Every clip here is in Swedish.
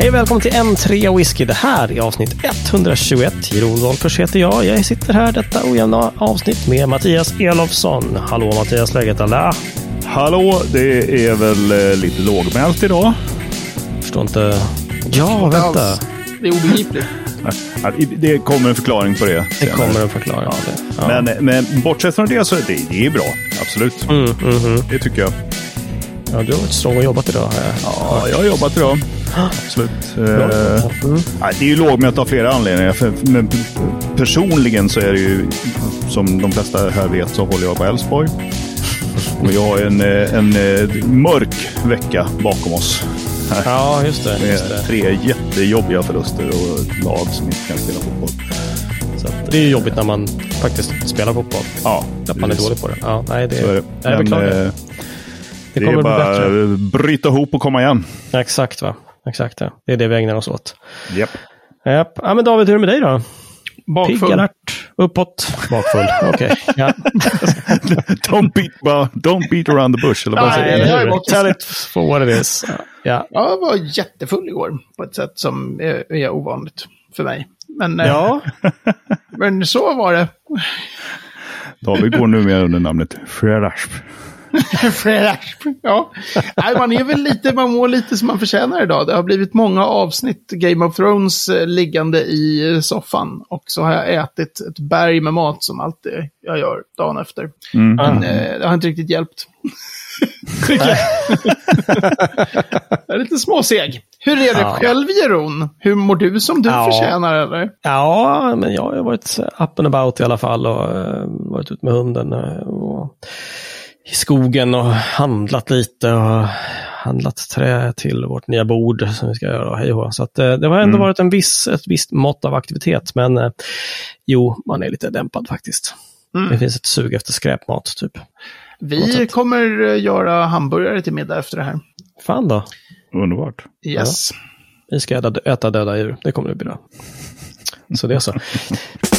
Hej och välkommen till N3 Whisky. Det här är avsnitt 121. Jeroen Wolffers heter jag. Jag sitter här detta ojämna avsnitt med Mattias Elofsson. Hallå Mattias, läget alla? Hallå, det är väl eh, lite lågmält idag. Förstår inte. Ja, vänta. Det är obegripligt. Ja, Det kommer en förklaring på det. Det kommer en förklaring. det. Ja. Men, men bortsett från det så är det, det är bra. Absolut. Mm, mhm. Det tycker jag. Ja, du har varit strong och jobbat idag. Här. Ja, jag har jobbat idag. Absolut. Eh, nej, det är ju lågmält av flera anledningar. För, men personligen så är det ju, som de flesta här vet, så håller jag på Elfsborg. Och jag har en, eh, en, eh, mörk vecka bakom oss. Här. Ja, just det. Just Med det. tre jättejobbiga förluster och lag som inte kan spela fotboll. Så att det är jobbigt när man faktiskt spelar fotboll. Ja, Att man är dålig på det. Ja, nej, det, Så är det. jag Men, beklagar. eh, det det kommer är bli bara bättre. att bryta ihop och komma igen. Exakt, va? Exakt, ja. Det är det vi ägnar oss åt. Japp. Japp. Ja, men David, hur är det med dig då? Pigg, Bakfull. alert, uppåt, bakfull. Okej. Ja. don't, beat, don't beat around the bush. Eller vad Nej, säger jag du? bakis. Tell it for what it is. Ja. Jag var jättefull igår på ett sätt som är, är ovanligt för mig. Men, eh, Ja, men så var det. David går numera under namnet Frerasp. Fredags. ja. Nej, man är väl lite, man mår lite som man förtjänar idag. Det har blivit många avsnitt Game of Thrones eh, liggande i soffan. Och så har jag ätit ett berg med mat som alltid jag gör dagen efter. Mm. Men eh, det har inte riktigt hjälpt. Jag. är lite småseg. Hur är det Ja. själv, Jeroen? Hur mår du som du Ja. förtjänar, eller? ja, men jag har varit up and about i alla fall och eh, varit ute med hunden eh, och skogen och handlat lite och handlat trä till vårt nya bord som vi ska göra. Hej och. Så att, eh, det har ändå Mm. varit en viss, ett visst mått av aktivitet, men eh, jo, man är lite dämpad faktiskt. Mm. Det finns ett sug efter skräpmat, typ. Vi kommer eh, göra hamburgare till middag efter det här. Fan då. Underbart. Yes. Vi ska äta, äta döda djur. Det kommer det bli bra. Så det är så.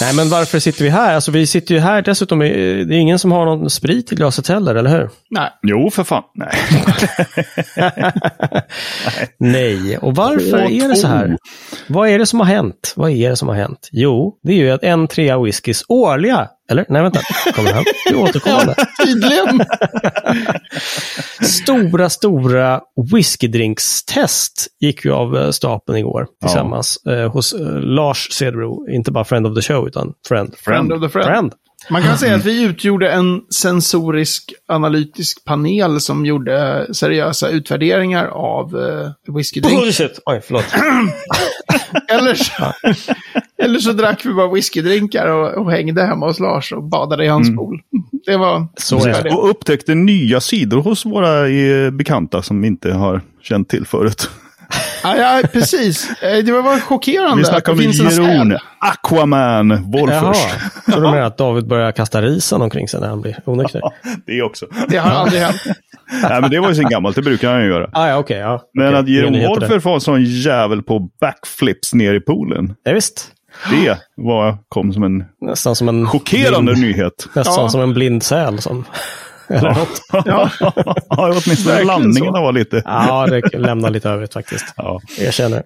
Nej, men varför sitter vi här? Alltså, vi sitter ju här dessutom. Det är ingen som har någon sprit i glaset heller, eller hur? Nej. Jo, för fan. Nej. Nej. Och varför är det så här? Vad är det som har hänt? Vad är det som har hänt? Jo, det är ju att en trea whiskys årliga, eller nej vänta, kommer han? Det är återkommande. Tydligen. stora, stora whiskydrinkstest gick ju av eh, stapeln igår tillsammans eh, hos eh, Lars Cederbro. Inte bara friend of the show, utan friend. Friend of the friend. Friend. Man kan säga att vi utgjorde en sensorisk analytisk panel som gjorde seriösa utvärderingar av uh, whiskydrink. Bullshit! Oj, förlåt. eller, så, eller så drack vi bara whiskydrinkar och, och hängde hemma hos Lars och badade i hans pool. Det var... Så är det. Och upptäckte nya sidor hos våra eh, bekanta som vi inte har känt till förut. Ja, ja, precis. Eh, Det var chockerande Vi snackar om säl. Aquaman, Jaha, Wolfers. så du menar att David börjar kasta risen omkring sig när han blir onykter? Det också. Det har aldrig hänt. Nej, men det var ju sen gammalt, det brukar han ju göra. Ah, ja, okej. ja. Men Okej, att där. Wolfer var en sån jävel på backflips ner i poolen. Ja, visst. Det var, kom som en Nästan som en chockerande blind, nyhet. Nästan Ja. som en blind säl. Som, eller något. Ja, åtminstone Verkligen landningarna så. var lite... Ja, det lämnar lite övrigt faktiskt. Ja. Jag känner.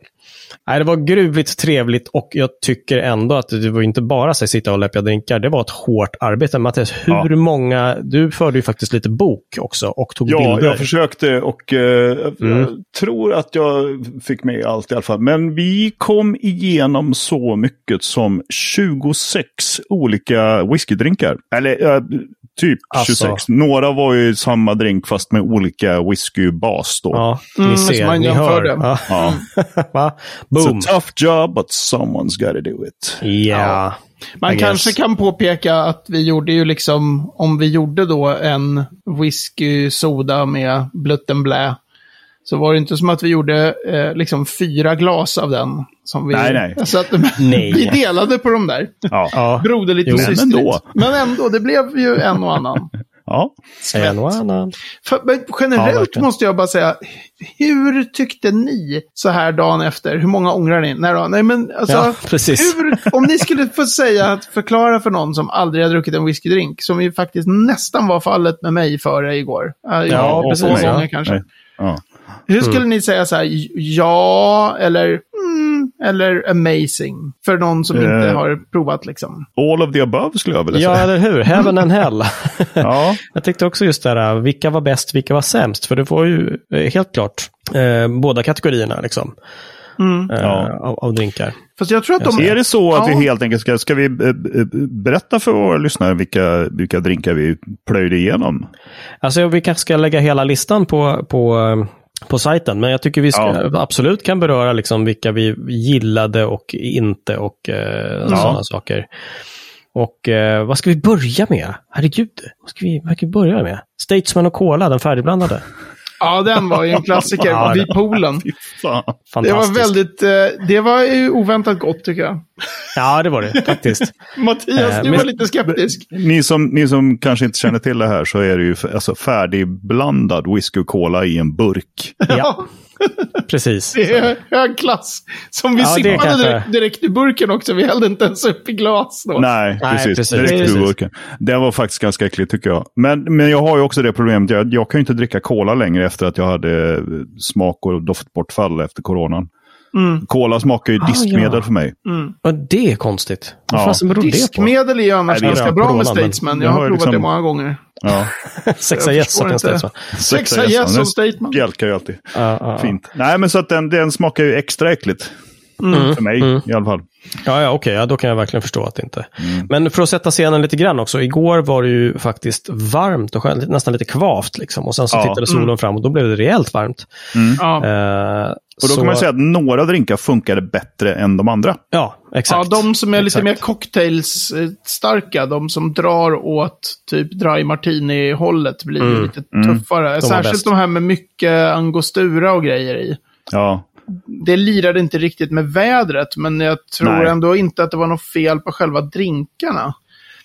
Nej, det var gruvligt trevligt och jag tycker ändå att det var inte bara att sitta och läppa drinkar. Det var ett hårt arbete. Mattias, hur Ja. många... Du förde ju faktiskt lite bok också och tog Ja, bilder. jag försökte och eh, Mm. jag tror att jag fick med allt i alla fall. Men vi kom igenom så mycket som 26 olika whiskydrinkar. Eller eh, typ Alltså. 26. Några var ju samma drink fast med olika whiskybas då. Ja, Mm, ni som ser, man ni hör. det. Ja. Ja. Va? It's Boom. a tough job but someone's gotta do it. Ja. Man I kanske guess. kan påpeka att vi gjorde ju liksom, om vi gjorde då en whisky soda med blutten blä, så var det inte som att vi gjorde eh, liksom fyra glas av den. Som vi, Nej, nej. Så att, Nej. vi delade på de där. Ja. Ja, Broderligt och men systerligt. ändå. Men ändå, det blev ju en och annan. ja. en och annan. För, men Ja, generellt verkligen. måste jag bara säga, hur tyckte ni så här dagen efter? Hur många ångrar ni? Nej, då, nej men alltså, Ja, precis. hur, om ni skulle få säga, att förklara för någon som aldrig har druckit en whiskydrink, som ju faktiskt nästan var fallet med mig före igår. Ja, Ja, precis, Två ja. gånger kanske. Ja. Hur skulle ni säga så här, ja eller mm, eller amazing? För någon som inte Eh. har provat liksom. All of the above skulle jag vilja Ja, säga. eller hur? Heaven and hell. Ja. Jag tyckte också just det här, vilka var bäst, vilka var sämst? För det var ju eh, helt klart eh, båda kategorierna liksom, Mm. eh, Ja. av, av drinkar. Fast jag tror att de... Är det så att Ja. vi helt enkelt ska, ska vi eh, berätta för våra lyssnare vilka, vilka drinkar vi plöjde igenom? Alltså vi kanske ska lägga hela listan på, på, på sajten, men jag tycker vi ska, Ja. absolut kan beröra liksom vilka vi gillade och inte och eh, sådana saker. Och eh, vad ska vi börja med? Herregud, vad ska vi, vad ska vi börja med? Statesman och Cola, den färdigblandade. Ja, den var ju en klassiker. Ja, vid poolen. Det var väldigt... eh, Det var ju oväntat gott tycker jag. Ja, det var det faktiskt. Mattias, Eh, du men- var lite skeptisk. Ni som, ni som kanske inte känner till det här så är det ju alltså färdigblandad whisky och cola i en burk. Ja, precis. Det är hög klass. Som vi Ja, sippade kanske- direkt, direkt i burken också. Vi hällde inte ens upp i glas då. Nej, Nej, precis. precis, Direkt precis. ur burken. Det var faktiskt ganska äckligt tycker jag. Men, men jag har ju också det problemet. Jag, jag kan ju inte dricka cola längre efter att jag hade smak och doftbortfall efter coronan. Mm. Cola smakar ju Ah, diskmedel ja. för mig. Och det är konstigt. Ja. Diskmedel är ju annars Nej, ganska ja, bra med Statesman. Jag har provat liksom- det många gånger. Ja. Sexa Jag gäss förstår finns det. inte. Så. Sexa gäss som Statesman. Bjälkar ju alltid. Ja, ja, ja. Fint. Nej, men så att den, den smakar ju extra äckligt. Mm. För mig i alla fall. Ja, ja okej, ja, då kan jag verkligen förstå att det inte. Mm. Men för att sätta scenen lite grann också. Igår var det ju faktiskt varmt och skönt, nästan lite kvavt liksom. Och sen så Ja. tittade solen fram och då blev det rejält varmt. Ja. Eh, Och då så- kan man säga att några drinkar funkade bättre än de andra. Ja, ja, exakt. de som är lite Exakt. mer cocktails-starka, de som drar åt typ dry martini-hållet blir Mm. lite tuffare. var Särskilt de här med mycket angostura och grejer i. Ja, Det lirade inte riktigt med vädret, men jag tror Nej. ändå inte att det var något fel på själva drinkarna.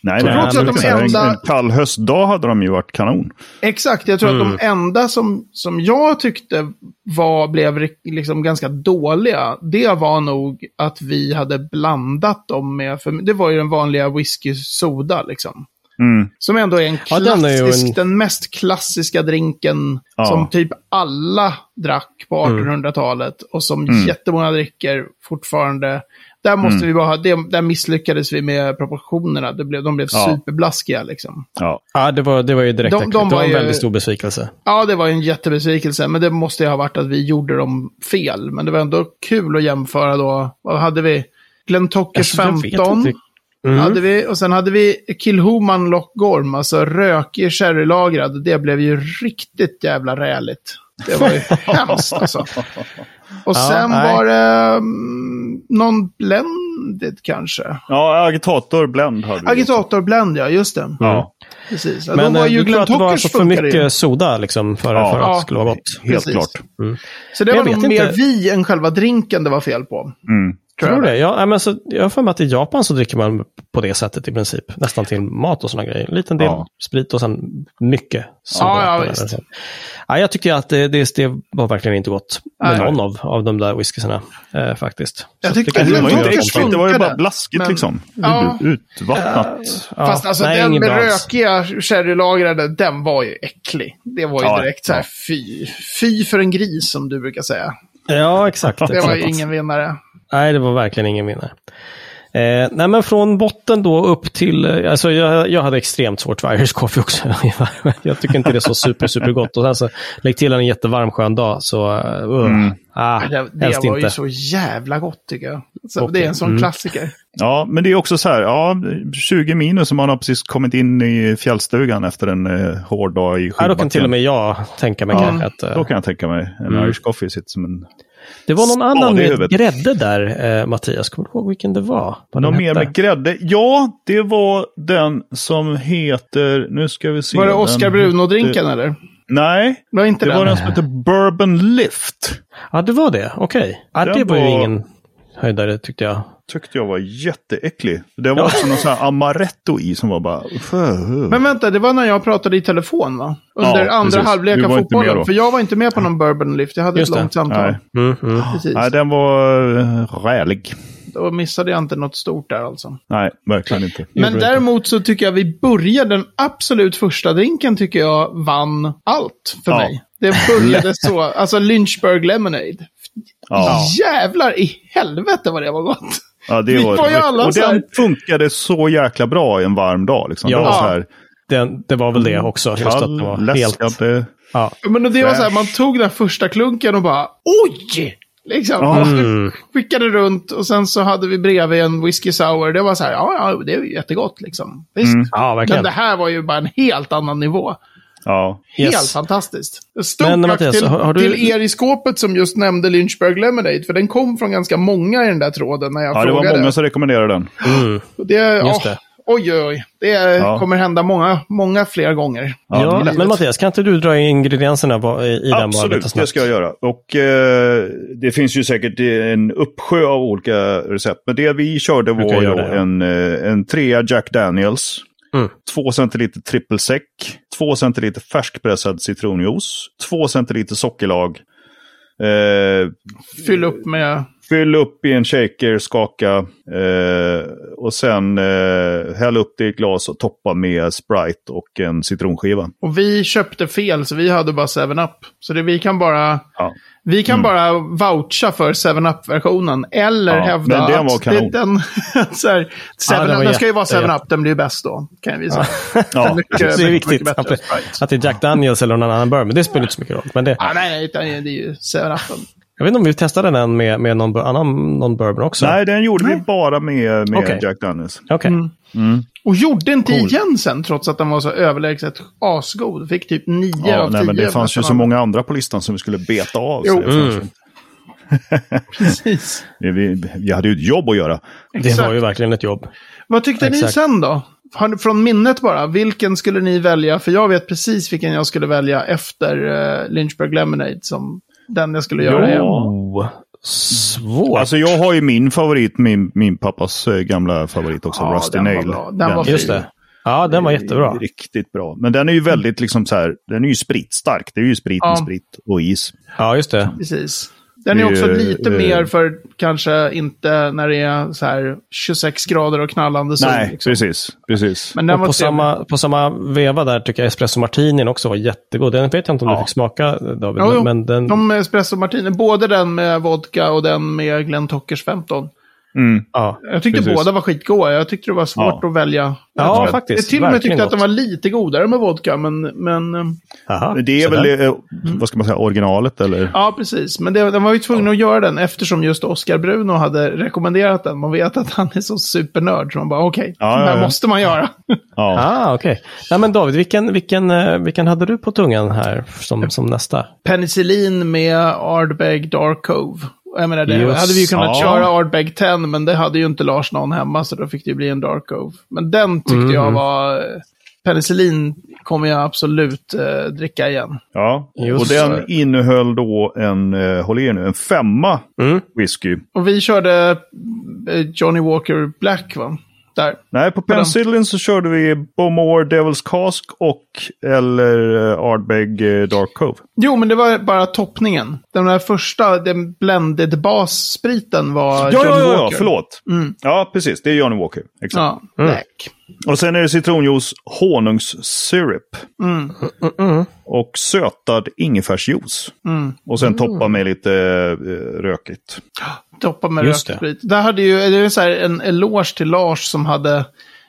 nej, nej. att de enda- En, kall höstdag hade de ju varit kanon. Exakt, jag tror Mm. att de enda som, som jag tyckte var, blev liksom ganska dåliga, det var nog att vi hade blandat dem med, för det var ju den vanliga whisky soda liksom. Mm. Som ändå är en Ja, klassisk, den är ju en- den mest klassiska drinken Ja. som typ alla drack på 1800-talet och som Mm. jättemånga dricker fortfarande. Där måste vi bara ha, det, där misslyckades vi med proportionerna. Det blev, de blev Ja. superblaskiga liksom. Ja. Ja, det var, det var ju direkt De- de Det var en ju- väldigt stor besvikelse. Ja, det var en jättebesvikelse, men det måste ju ha varit att vi gjorde dem fel. Men det var ändå kul att jämföra då. Vad hade vi? Glentockers Alltså, jag vet 15. Mm. Hade vi, och sen hade vi Kilhoman Lock Gorm, alltså rökig sherrylagrad. Det blev ju riktigt jävla räligt. Det var ju hemskt alltså. Och Ja, sen nej. var det um, någon blended kanske. ja, agitator blend hade vi. Agitatorblend, ja, just det. Ja, Precis. Ja, Men då var eh, ju du tror att det var alltså för mycket soda liksom, för, Ja. för att det skulle vara gott? helt Precis. klart. Så det Men var nog mer inte. vi än själva drinken det var fel på. Mm. Tror Tror du det? Ja, nej, men så, jag har för mig att i Japan så dricker man på det sättet i princip. Nästan till mat och sådana grejer. En liten del Ja. sprit och sen mycket soda. Ja, ja, visst. Ja, jag tycker att det, det, det var verkligen inte gott med Nej. någon av, av de där whiskysarna eh, faktiskt. Jag Så tycker det det var ju inte äckligt, det var ju bara blaskigt men- liksom. Ja. Utvattnat. Ja, Fast alltså nej, den med rökiga sherrylagrade, den var ju äcklig. Det var ju Ja, direkt så här, ja. fy. Fy för en gris som du brukar säga. Ja, exakt. Det var ju ingen vinnare. Nej, det var verkligen ingen vinnare. Eh, nej, men från botten då upp till, eh, alltså jag, jag hade extremt svårt för Irish coffee också. jag tycker inte det är så super, super gott. Och sen så lägg till en jättevarm skön dag så, uh, Mm. ah, Det, det var inte. ju så jävla gott tycker jag. Så Okej. Det är en sån Mm. klassiker. Ja, men det är också så här, ja, 20 minus och man har precis kommit in i fjällstugan efter en eh, hård dag i Ja, då kan skidbacken. till och med jag tänka mig Ja, kanske att eh, Då kan jag tänka mig en Mm. Irish coffee sitter som en... det var någon annan med huvudet. grädde där, eh, Mattias. Kommer du ihåg vilken det var? Vad Någon mer hette? med grädde? Ja, det var den som heter, nu ska vi se. Var det Oscar Bruno-drinken hette- eller? Nej, Var inte det den? var den som heter Bourbon Lift. Ja, det var det. Okej. Ja, Den det var ju var- ingen höjdare tyckte jag. Tyckte jag var jätteäcklig. Det var också någon sån här amaretto i som var bara... Men vänta, det var när jag pratade i telefon va? Under Ja, andra halvlek av fotbollen. För jag var inte med på någon bourbon lift. Jag hade Just ett det. långt samtal. Nej. Mm, mm. Nej, den var uh, rälig. då missade jag inte något stort där alltså. Nej, verkligen inte. Men däremot så tycker jag vi började, den absolut första drinken tycker jag vann allt för Ja. mig. Det började så, alltså Lynchburg Lemonade. Ja, Jävlar i helvete vad det var gott. Ja det Vi var, var ju alla Och den funkade så jäkla bra en varm dag. Liksom. Ja. Det var så här, Det, det var väl det också. Just att kall, det var helt... läskande. Ja. Men det var så här, man tog den första klunken och bara oj! Liksom. Mm. Skickade runt och sen så hade vi bredvid en whisky sour. Det var så här, ja, ja det är ju jättegott liksom. Visst. Mm. ja, Men verkligen. det här var ju bara en helt annan nivå. Ja. Helt Yes. fantastiskt. Stort Men, tack Mattias, till, har- har du- till er i skåpet som just nämnde Lynchburg Lemonade. För den kom från ganska många i den där tråden när jag ja, det frågade. var många som rekommenderade den. Mm. Det, Just ja, det. Oj, oj, oj. Det Ja. kommer hända många, många fler gånger. Ja, Ja, det men Mattias, kan inte du dra ingredienserna i, den Absolut, det ska jag göra. Och eh, det finns ju säkert en uppsjö av olika recept. Men det vi körde var det, ja. en, eh, en trea Jack Daniels. Mm. 2 centiliter trippelsec. 2 centiliter färskpressad citronjuice. 2 centiliter sockerlag. Eh, Fyll upp med... Fyll upp i en shaker, skaka eh, och sen eh, häll upp det i ett glas och toppa med Sprite och en citronskiva. Och vi köpte fel, så vi hade bara 7-Up. Så det, vi kan bara... Ja. Vi kan bara voucha för 7-Up-versionen. Eller Ja, hävda men den var att kanon. det, den, så här, 7 Ja, den var den ska ju vara jätte- 7-Up, den blir bäst då. Kan vi säga. Ja, Mycket- det är mycket viktigt bättre att, Sprite. att det är Jack Daniels eller någon annan bourbon. Det spelar inte så mycket roll. Men det, Ah, nej, nej, det är ju 7-Up. Jag vet inte om vi testade den med, med någon annan någon bourbon också. Nej, den gjorde vi bara med, med Okej. Jack Daniels. Okej. Mm. Och gjorde inte Cool. igen sen, trots att den var så överlägset asgod. Fick typ 9 Ja, av 10. nej, men det fanns ju så många andra på listan som vi skulle beta av. Det Mm. Precis. vi, vi, hade ju ett jobb att göra. Det Exakt. var ju verkligen ett jobb. Vad tyckte ni Exakt. sen då? Ni- Från minnet bara, vilken skulle ni välja? För jag vet precis vilken jag skulle välja efter uh, Lynchburg Lemonade som den jag skulle göra igen. Oh, svårt. Alltså jag har ju min favorit, min, min pappas eh, gamla favorit också, Ja, Rusty den var Nail. bra. Den var fin. Just det. Ja, den var jättebra. Riktigt bra. Men den är ju väldigt liksom så här, den är ju spritstark. Det är ju sprit med Ja. sprit och is. Ja, just det. Precis. Den är också lite eh, mer för kanske inte när det är så här 26 grader och knallande sol. Nej, liksom. precis. precis. Men den Och var på samma, på samma veva där tycker jag espresso martinin också var jättegod. Den vet jag inte om Ja. du fick smaka David. Jo, jo. men den, De espresso martini, både den med vodka och den med Glenn Tockers 15. Mm. ja. Jag tyckte Precis. båda var skitgoda. Jag tyckte det var svårt Ja. att välja. Ja, jag att- faktiskt. Jag till och med tyckte att gott. den var lite godare med vodka, men... men eh, Aha, Det är väl, eh, vad ska man säga, originalet eller? ja, precis. Men det, den var ju tvungen att göra den eftersom just Oscar Bruno hade rekommenderat den. Man vet att han är så supernörd, så man bara okej, Ja, det ja, här ja. måste man göra. Ja. Ah, okej. Nej, men David, vilken, vilken, eh, vilken hade du på tungan här som, som nästa? Penicillin med Ardbeg Dark Cove. Jag menar, det Just, hade vi ju kunnat ja. köra Ardbeg 10, men det hade ju inte Lars någon hemma, så då fick det ju bli en Dark Cove. Men den tyckte Mm. jag var... eh, Penicillin kommer jag absolut eh, dricka igen. ja. Just Och så. den innehöll då en, eh, håll er nu, en femma Mm. whisky. Och vi körde eh, Johnny Walker Black, va? Där. Nej, på Penicillin så körde vi Bowmore Devil's Cask och eller uh, Ardbeg eh, Dark Cove. Jo, men det var bara toppningen. Den där första, den blended basspriten var Ja, Johnny ja, ja, ja, Walker. förlåt. Mm. Ja, precis. Det är Johnny Walker. Exakt. Ja, Mm. Och sen är det citronjuice, honungssyrup Mm. Mm. och sötad ingefärsjuice. Mm. Och sen toppa med lite eh, rökigt. Toppa med Just det. röksprit. Där hade ju, det är så här en eloge till Lars som hade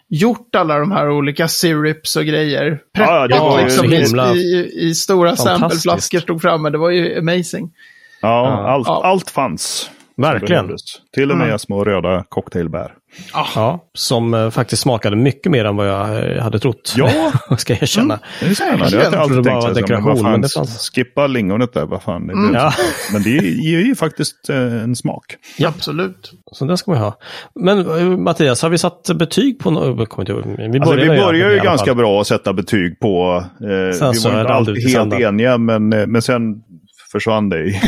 gjort alla de här olika syrups och grejer. Ja, det var ju liksom, i, himla i, i stora sampleflaskor stod framme. Det var ju amazing. Ja, Ja. allt, Ja. allt fanns. Verkligen. Till och med Mm. små röda cocktailbär. Ja, som eh, faktiskt smakade mycket mer än vad jag eh, hade trott. Ja. ska jag erkänna. Det är spännande. Jag Jag trodde bara så här, dekoration, men det fanns- skippa lingonet där, vad fan. Det Mm. Ja, Men det ger ju faktiskt eh, en smak. Absolut. så den ska man ha. Men eh, Mattias, har vi satt betyg på något? Vi kommer inte. Vi Alltså, vi börjar det ju ganska bra att sätta betyg på. Eh, vi Sen så var är inte det alltid helt eniga, men, eh, men sen försvann det i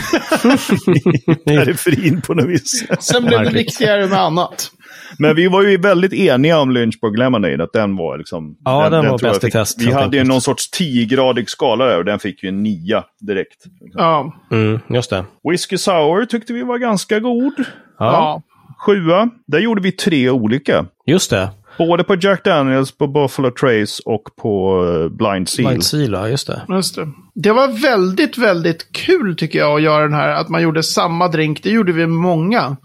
periferin på något vis. Sen blev det viktigare med annat. Men vi var ju väldigt eniga om Lynchburg Lemonade, att den var liksom... Ja, den var tror jag bäst i test, Vi hade ju någon sorts 10-gradig skala där och den fick ju en 9 direkt. Ja. Mm, just det. Whiskey Sour tyckte vi var ganska god. Ja. ja. Sjua, där gjorde vi tre olika. Just det. Både på Jack Daniels, på Buffalo Trace och på eh, Blind Seal. Blind Seal, ja, just det. Just det. det var väldigt, väldigt kul tycker jag att göra den här, att man gjorde samma drink. Det gjorde vi många.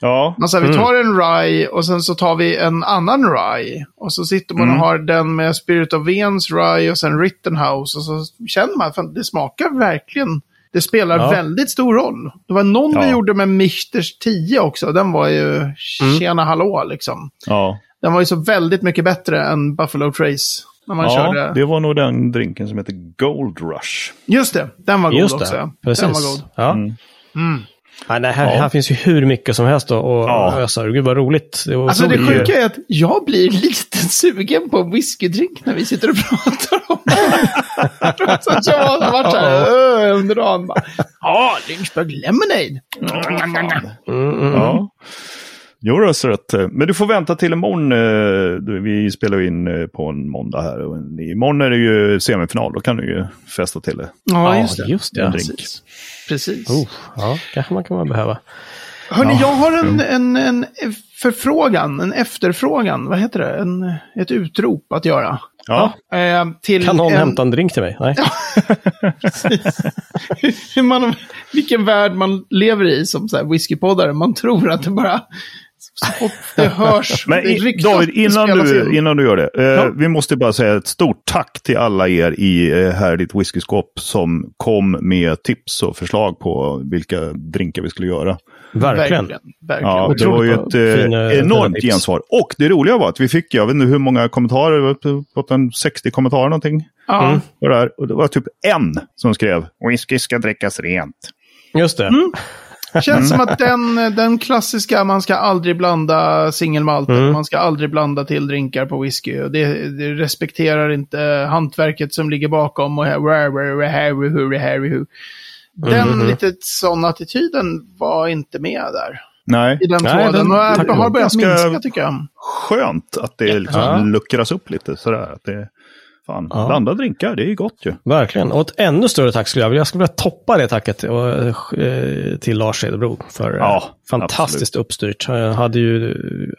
Ja, Alltså, vi tar en rye och sen så tar vi en annan rye. Och så sitter man och har den med Spirit of Vens rye och sen Rittenhouse. Och så känner man att det smakar verkligen. Det spelar Ja. väldigt stor roll. Det var någon vi Ja. gjorde med Michters 10 också. Den var ju tjena hallå liksom. ja. Den var ju så väldigt mycket bättre än Buffalo Trace. När man ja körde. det var nog den drinken som heter Gold Rush. Just det, den var god Just också. det, precis. Den var god. Ja. Nej, det här, Ja. här finns ju hur mycket som helst att Ja. ösa. Gud vad roligt. Det var Alltså det sjuka är att jag blir lite sugen på en whiskydrink när vi sitter och pratar om det. Så att jag har varit så här under dagen. Ja, Lynchburg Lemonade. Mm, mm. Ja. Jo, du har så rätt. Men du får vänta till imorgon. eh, Vi spelar in eh, på en måndag här. Och Imorgon är det ju semifinal. Då kan du ju festa till det. Ja, Ja, just det. just det. En drink. Precis. Precis. Oh, ja, kanske man kan man behöva. Hörni, jag har en, en, en förfrågan, en efterfrågan, vad heter det? En, ett utrop att göra. Ja, Eh, till Kan någon en, hämta en drink till mig? Nej. man, vilken värld man lever i som så här whiskypoddare. Man tror att det bara... Så fort det hörs. Men det ryktas, David, innan du, in. innan du gör det. Eh, Ja. Vi måste bara säga ett stort tack till alla er i eh, här ditt whiskyskåp som kom med tips och förslag på vilka drinkar vi skulle göra. Verkligen. Verkligen. verkligen. Ja, det var ju ett eh, fina- fina enormt gensvar. Och det roliga var att vi fick, jag vet inte hur många kommentarer, fått en 60 kommentarer någonting. Ja. Mm. Och, det, här, och det var typ en som skrev whisky ska drickas rent. Just det. Mm. Känns som att den, den klassiska, man ska aldrig blanda singelmalten, Mm. man ska aldrig blanda till drinkar på whisky. Och det, det respekterar inte hantverket som ligger bakom. Och den lite sån attityden var inte med där. Nej, I den Nej, tråden. den- Och har börjat minska tycker jag. skönt att det liksom Ja. luckras upp lite sådär. Att det, fan, Ja. blanda drinkar, det är ju gott ju. Verkligen. Och ett ännu större tack skulle jag vilja. Jag skulle vilja toppa det tacket och, eh, till Lars Cederbro för eh, Ja, fantastiskt uppstyrt. Han hade ju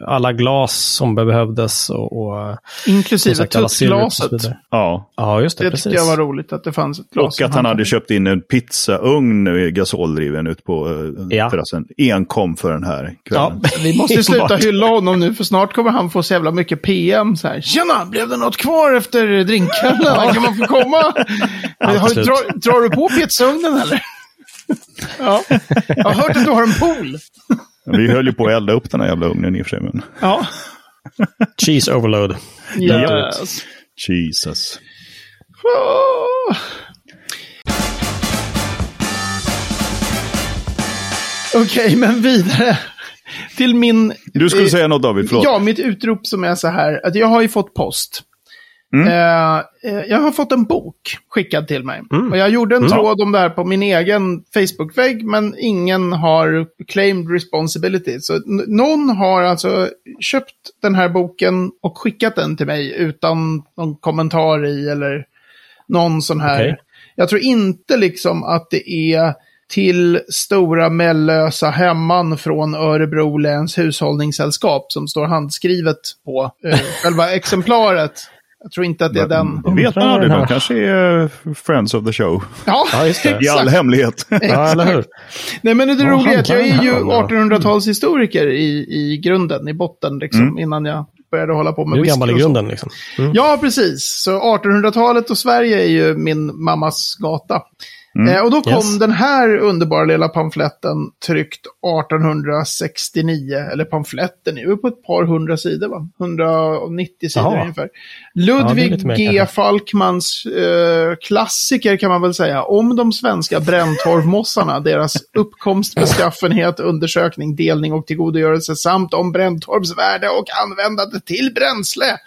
alla glas som behövdes och, och Inklusive sagt, tuttglaset. Ja, Ja, just det. Det precis. tycker jag var roligt att det fanns ett glas. och att han hade köpt in en pizzaugn gasoldriven ut på eh, Ja. terrassen. Enkom för den här kvällen. Ja. Vi måste sluta hylla honom nu, för snart kommer han få så jävla mycket PM. Så här, Tjena, blev det något kvar efter drinkarna? Kan man få komma? Har, drar, drar du på pizzaugnen eller? ja. Jag har hört att du har en pool. Vi höll ju på att elda upp den här jävla ugnen i och för sig. Men Ja. Cheese overload. Yes. Jesus. Åh. Okej, men vidare. Till min... Du skulle eh, säga något David, förlåt. Ja, mitt utrop som är så här, att jag har ju fått post. Mm. Eh, eh, jag har fått en bok skickad till mig. Mm. Och jag gjorde en Mm. tråd om det här på min egen Facebook-vägg, men ingen har claimed responsibility. Så någon har alltså köpt den här boken och skickat den till mig utan någon kommentar i eller någon sån här. Okej. Jag tror inte liksom att det är till Stora Mellösa Hemman från Örebro läns hushållningssällskap som står handskrivet på eh, själva exemplaret. Jag tror inte att det är den. Det vet man aldrig, de kanske är friends of the show. Ja, Ja, just det. I all hemlighet. Ja, eller hur? Nej, men det Vad roliga är att jag är ju här om då? 1800-talshistoriker i, i grunden, i botten, liksom, Mm. innan jag började hålla på med Du är whisky gammal i grunden liksom. Mm. Ja, precis. Så 1800-talet och Sverige är ju min mammas gata. Mm. Eh, och då kom Yes. den här underbara lilla pamfletten tryckt 1869. Eller pamfletten är på ett par hundra sidor va? 190 sidor Jaha. ungefär. Ja, Ludvig mer G. Falkmans eh, klassiker kan man väl säga. Om de svenska bränntorvmossarna, deras uppkomst, beskaffenhet, undersökning, delning och tillgodogörelse samt om bränntorvs värde och användande till bränsle.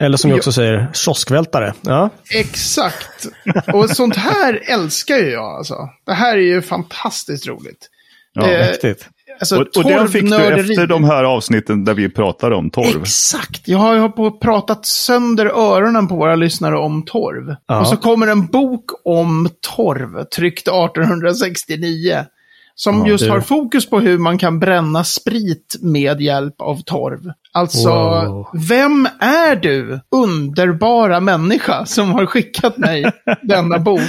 Eller som vi också säger, kioskvältare. Ja. Exakt. Och sånt här älskar ju jag alltså. Det här är ju fantastiskt roligt. Ja. Eh, Mäktigt. Alltså, Och, och den fick du torvnörderi. efter de här avsnitten där vi pratar om torv. Exakt. Jag har på och pratat sönder öronen på våra lyssnare om torv. Ja. Och så kommer en bok om torv, tryckt 1869. Som Ja, just du. har fokus på hur man kan bränna sprit med hjälp av torv. Alltså, Wow. vem är du, underbara människa, som har skickat mig denna bok?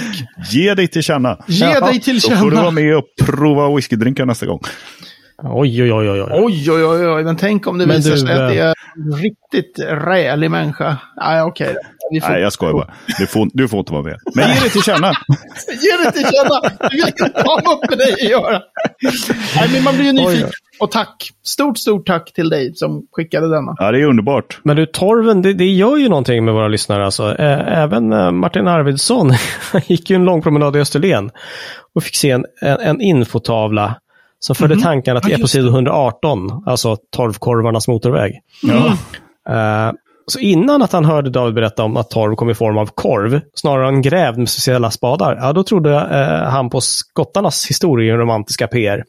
Ge dig till känna. Ge Jaha, dig till Då får du vara känna. med och prova whiskydrinkar nästa gång. Oj, oj, oj, oj. oj. Oj, oj, oj, oj, men tänk om det Men visar du, sig att det eh, är en riktigt rälig människa. Nej, okej. Vi får- Nej, jag skojar bara. Du får, du får inte vara med. Men ge dig till känna. Ge det till känna! Du vill inte ha något med dig att göra. Nej, men man blir ju nyfiken. Och tack. Stort, stort tack till dig som skickade denna. Ja, det är underbart. Men du, torven, det, det gör ju någonting med våra lyssnare. Alltså. Även eh, Martin Arvidsson gick ju en lång promenad i Österlen och fick se en, en, en infotavla som förde tankarna till Ja, just Eposid 118, alltså torvkorvarnas motorväg. Ja. Eh, så innan att han hörde David berätta om att torv kom i form av korv, snarare än grävd med speciella spadar, ja, då trodde eh, han på skottarnas historieromantiska PR.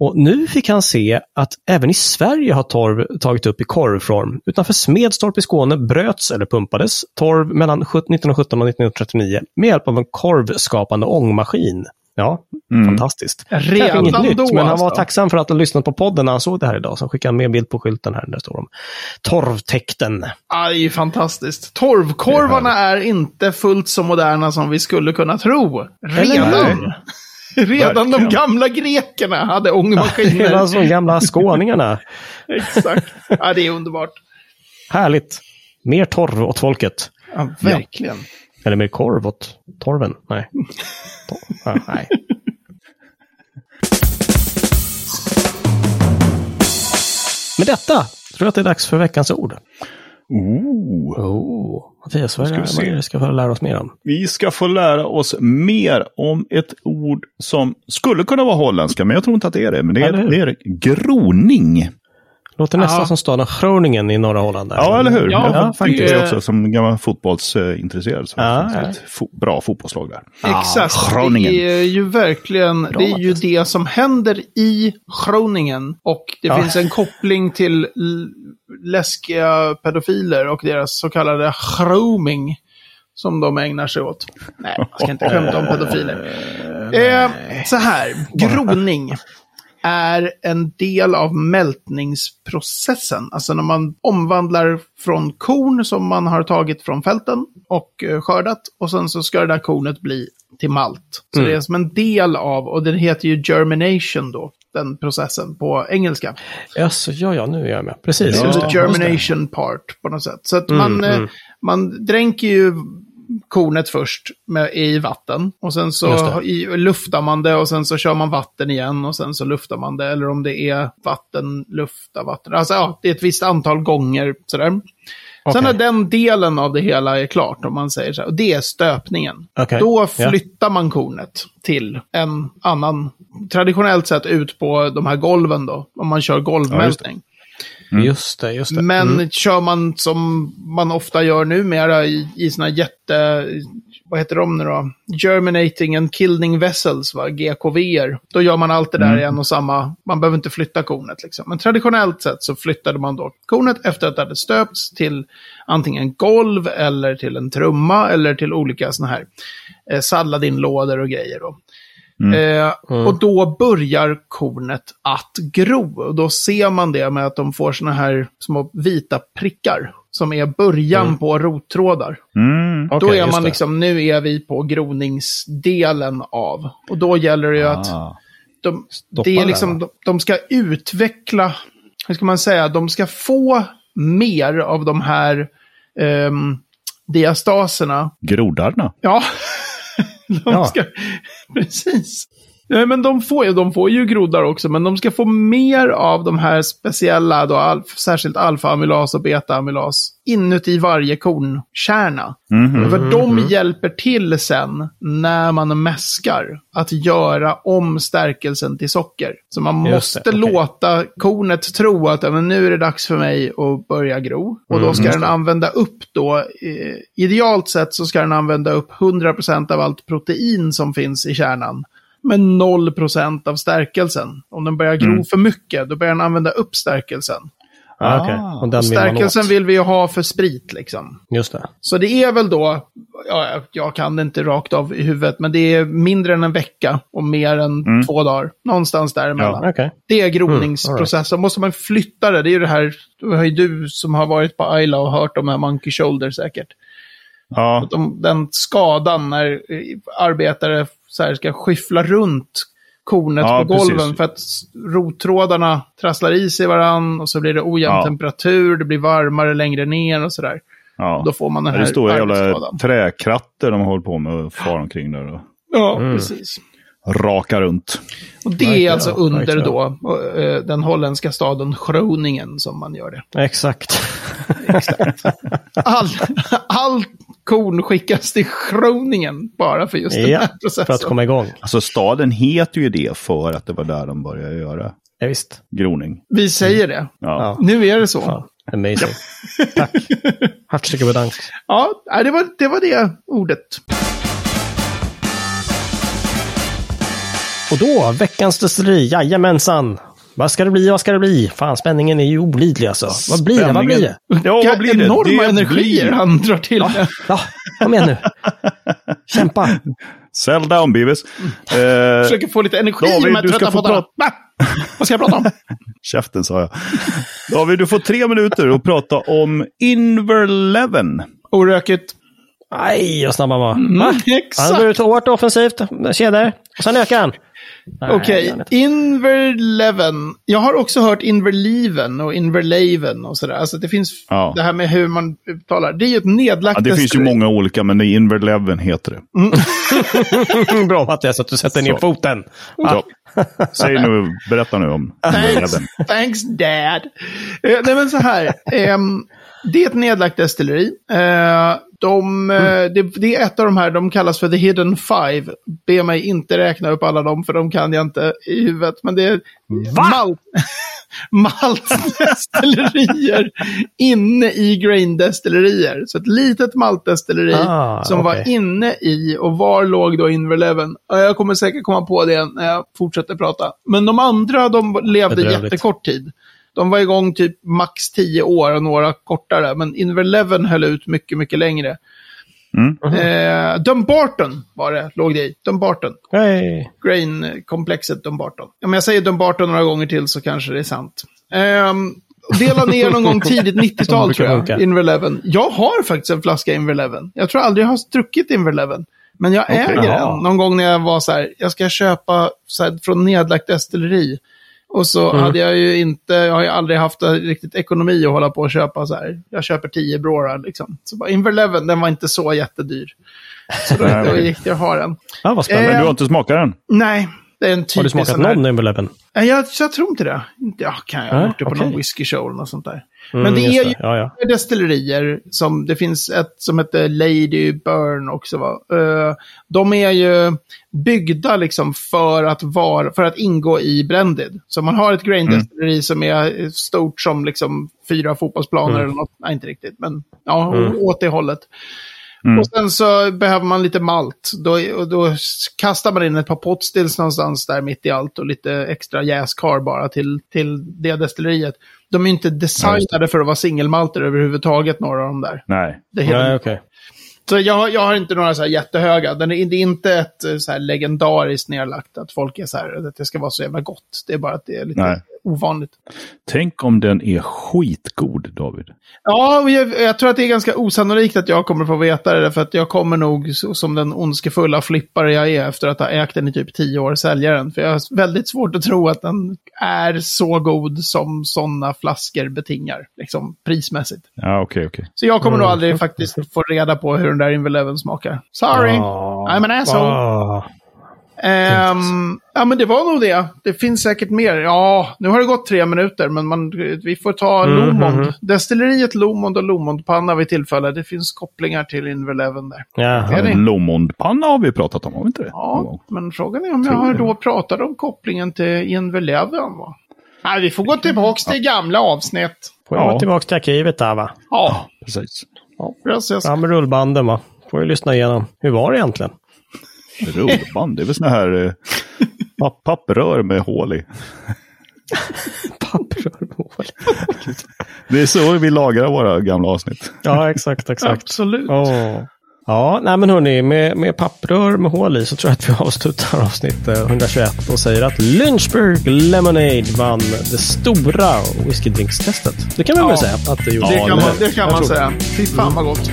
Och nu fick han se att även i Sverige har torv tagit upp i korvform. Utanför Smedstorp i Skåne bröts eller pumpades torv mellan 1917 och 1939 med hjälp av en korvskapande ångmaskin. Ja, fantastiskt. Kanske Redan inget nytt, då, men han var alltså. tacksam för att ha lyssnat på podden när han såg det här idag. Så skickade han med en bild på skylten här där det står om torvtäkten. Ja, är ju fantastiskt. Torvkorvarna är inte fullt så moderna som vi skulle kunna tro. Redan. Redan de gamla grekerna hade ångmaskiner. Redan som gamla skåningarna. Exakt. Ja, det är underbart. Härligt. Mer torv åt folket. Ja, verkligen. Eller mer korv åt torven. Nej. To- ja, nej. Med detta tror jag att det är dags för veckans ord. Oh, Mattias, vad är vi det det vi ska få lära oss mer om? Vi ska få lära oss mer om ett ord som skulle kunna vara holländska, men jag tror inte att det är det. Men det är, det är groning. Låter nästan Ja. som staden Groningen i norra Holland. där. Ja, eller hur? Ja, jag faktiskt. faktiskt. Det också som gammal fotbollsintresserad. Så Ja, ja. ett fo- bra fotbollslag där. Exakt. Groningen. Det är ju verkligen, det är ju det som händer i Groningen. Och det Ja. finns en koppling till läskiga pedofiler och deras så kallade grooming. Som de ägnar sig åt. Nej, jag ska inte skämta om pedofiler. Eh, så här, groning är en del av mältningsprocessen. Alltså när man omvandlar från korn som man har tagit från fälten och eh, skördat. Och sen så ska det där kornet bli till malt. Så det är som en del av, och det heter ju germination då, den processen på engelska. Jaså, ja, ja, nu är jag med. Precis. Ja. The germination part på något sätt. Så att man, eh, mm. man dränker ju kornet först med, i vatten. Och sen så i, luftar man det och sen så kör man vatten igen och sen så luftar man det. Eller om det är vatten, lufta, vatten. Alltså ja, det är ett visst antal gånger sådär. Sen Okej. när den delen av det hela är klart, om man säger så här, och det är stöpningen. Okej. Då Ja. flyttar man kornet till en annan, traditionellt sett ut på de här golven då, om man kör golvmältning. Just det, just det. Men Mm. kör man som man ofta gör numera i, i såna jätte... Vad heter de nu då? Germinating and Killing Vessels, va? GKVer. Då gör man allt det där i en och samma... Man behöver inte flytta kornet liksom. Men traditionellt sett så flyttade man då kornet efter att det hade stöpts till antingen golv eller till en trumma eller till olika såna här eh, salladinlådor och grejer då. Eh, Och då börjar kornet att gro. Och då ser man det med att de får såna här små vita prickar. Som är början på rottrådar. Mm. då Okej, är man liksom, nu är vi på groningsdelen av. Och då gäller det ju att Ah. de, Stoppa det är liksom, de, de ska utveckla, hur ska man säga, de ska få mer av de här ehm, diastaserna Grodarna. Ja, de Ja. ska... Precis. Nej, men de får, ju, de får ju groddar också, men de ska få mer av de här speciella, då, alf, särskilt alfa-amylas och beta-amylas, inuti varje kornkärna. Mhm. För de hjälper till sen, när man mäskar, att göra om stärkelsen till socker. Så man Just måste det, okej. låta kornet tro att men nu är det dags för mig att börja gro. Och då ska den använda upp då, eh, idealt sett så ska den använda upp 100% av allt protein som finns i kärnan. Men 0% av stärkelsen. Om den börjar gro för mycket, då börjar den använda upp stärkelsen. Ah, okej. Ah. Och den vill man Stärkelsen åt. vill vi ju ha för sprit liksom. Just det. Så det är väl då, ja, jag kan det inte rakt av i huvudet, men det är mindre än en vecka och mer än Mm. två dagar. Någonstans däremellan. Okej. Det är Mm, groningsprocessen. Måste man flytta det, det är ju det här, det har ju du som har varit på Ayla och hört om här Monkey Shoulder säkert. Ja, De, den skadan när eh, arbetare så här ska skyffla runt kornet Ja, på golven precis. för att rottrådarna trasslar i sig varann och så blir det ojämn Ja. temperatur, det blir varmare längre ner och sådär. ja. Då får man den här det står jävla arbetsskadan. träkratter de håller på med och far omkring där och Ja, Mm. precis. raka runt. Och det är Verkligen, alltså under verkligen. då eh, den holländska staden Groningen som man gör det. Exakt. All, all korn skickas till Groningen bara för just den ja, här för att processen. komma igång. Alltså staden heter ju det för att det var där de började göra Ja, visst. groning. Vi säger det. Ja. Ja. Nu är det så. Fan. Amazing. Tack. Hartstikke bedankt. Ja, nej, det var, det var det ordet. Och då, veckans destilleri. Jajamensan. Vad ska det bli? Vad ska det bli? Fan, spänningen är ju olidlig alltså. Vad blir det? Vad blir det? Ja, vad blir det? enorma det energier blir... han drar till med. Ja, kom igen nu. Kämpa. Sell down, Beavis. Eh, Försöker få lite energi David, med du ska trötta. Va? Vad ska jag prata om? käften sa jag. David, du får tre minuter att prata om Inverleven. Orökigt. Aj, vad snabb han var. Mm, Va? Han exakt. går ut hårt offensivt. Kedjor. Och sen ökar han. Okej, han inte. Inverleven. Jag har också hört Inverleven och Inverleven och sådär. Alltså det finns Ja. det här med hur man uttalar. Det är ju ett nedlagt Ja, det finns ju många olika, men Inverleven heter det. Bra Mattias att du sätter ner Så. foten. Ja. Säg nu, berätta nu om Thanks, Inverleven. thanks dad. Eh, nej men så här. ehm, det är ett nedlagt destilleri. Eh, de, eh, det, det är ett av de här, de kallas för The Hidden Five. Be mig inte räkna upp alla dem, för de kan jag inte i huvudet. Men det är malt, maltdestillerier inne i graindestillerier. Så ett litet maltdestilleri Ah, som var okej. inne i, och var låg då Inverleven? Ja, Jag kommer säkert komma på det när jag fortsätter prata. Men de andra, de levde jättekort tid. De var igång typ max 10 år och några kortare. Men Inverleven höll ut mycket, mycket längre. Mm. Eh, Dumbarton var det, låg det i. Dumbarton. Hej. Grain-komplexet Dumbarton. Om jag säger Dumbarton några gånger till så kanske det är sant. Ehm, dela ner någon gång tidigt 90-tal brukar tror jag. Inverleven. Jag har faktiskt en flaska Inverleven. Jag tror aldrig jag har druckit Inverleven. Men jag äger Jaha. den. Någon gång när jag var så här, jag ska köpa så här, från nedlagt destilleri. Och så Mm. hade jag ju inte, jag har ju aldrig haft riktigt ekonomi att hålla på och köpa så här. Jag köper 10 brårar liksom. Så bara Inverleven, den var inte så jättedyr. Så då, då gick det att ha den. Ja, vad spännande. Eh, du har inte smakat den? Nej, en typisk har du smakat här- någon Inverleven? Nej, jag, jag tror inte det. Ja, kan jag ha gjort det på okej. någon whisky show eller något sånt där. Mm, Men det just är ju Ja, ja. destillerier som, det finns ett som heter Lady Burn också va. De är ju byggda liksom för att, vara, för att ingå i Branded. Så man har ett grain-destilleri som är stort som liksom fyra fotbollsplaner Mm. eller något. Nej, inte riktigt, men ja, Mm. åt det hållet. Mm. Och sen så behöver man lite malt. Då, och då kastar man in ett par potstills någonstans där mitt i allt och lite extra jäskar bara till, till det destilleriet. De är inte designade för att vara singelmalter överhuvudtaget, några av de där. Nej. Det heter, Nej, okej. Så jag, jag har inte några så här jättehöga. Den är, det är inte ett så här legendariskt nedlagt att folk är så här, att det ska vara så jävla gott. Det är bara att det är lite Nej. Ovanligt. Tänk om den är skitgod, David. Ja, jag, jag tror att det är ganska osannolikt att jag kommer få veta det. För att jag kommer nog, som den ondskefulla flippare jag är, efter att ha ägt den i typ tio år, sälja den. För jag har väldigt svårt att tro att den är så god som sådana flaskor betingar, liksom prismässigt. Ja, okej, okej. Så jag kommer nog Mm. aldrig faktiskt få reda på hur den där Inverleven smakar. Sorry! Ah. I'm an asshole. Ah. Ehm, ja, men det var nog det. Det finns säkert mer. Ja, nu har det gått tre minuter, men man, vi får ta Mm, Lomond. mhm. Destilleriet Lomond och Lomondpanna vid tillfälle. Det finns kopplingar till Inverleven där. Lomondpanna har vi pratat om, har vi inte det? Ja, men frågan är om jag har då pratat om kopplingen till Inverleven. Va? Nej, vi får gå tillbaka till gamla avsnitt. Får jag Ja. gå tillbaka till arkivet där va? Ja, Precis. precis. Fram med rullbanden va? Får ju lyssna igenom. Hur var det egentligen? Rullband, det är väl såna här eh, papp- papprör med hål i. Papprör med hål. Det är så vi lagrar våra gamla avsnitt. Ja, exakt, exakt. Absolut. Åh. Ja, nej men hörni, med, med papprör med hål i så tror jag att vi avslutar avsnitt eh, 121 och säger att Lynchburg Lemonade vann det stora whiskydrinkstestet. Det kan man Ja. väl säga att det gjorde. Det Ja, kan det- man, det kan man säga. Fy fan vad gott.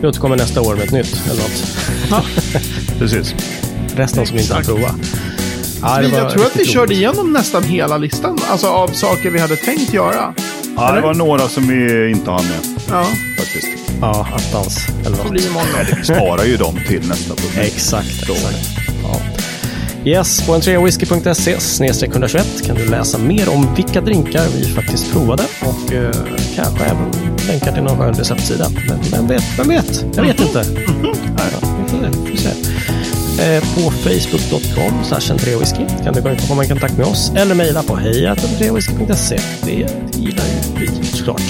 Vi återkommer nästa år med ett nytt eller något. Precis. Resten som vi inte har provat. Ja, var jag tror att vi riktigt körde roligt. igenom nästan hela listan. Alltså av saker vi hade tänkt göra. Ja, det var några som vi inte hann med Ja, faktiskt. Ja, attans. Eller det något. blir imorgon. Vi sparar ju dem till nästa program. Exakt, exakt. Ja. Yes, på entreawhisky.se snedstreck 121 kan du läsa mer om vilka drinkar vi faktiskt provade och eh, kanske även länkar till någon skön receptsida. Men vem vet? Vem vet? Jag vet inte. Se. Eh, på facebook.com slash entreawhisky kan du gå in och komma i kontakt med oss eller mejla på hejatentreawhisky.se. Det gillar ju vi såklart.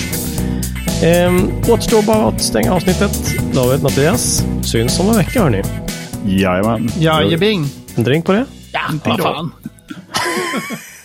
Ehm, återstår bara att stänga avsnittet. David, Mattias, syns om en vecka hörni. Jajamän. Jajebing. En drink på det? Ja, fall. fan.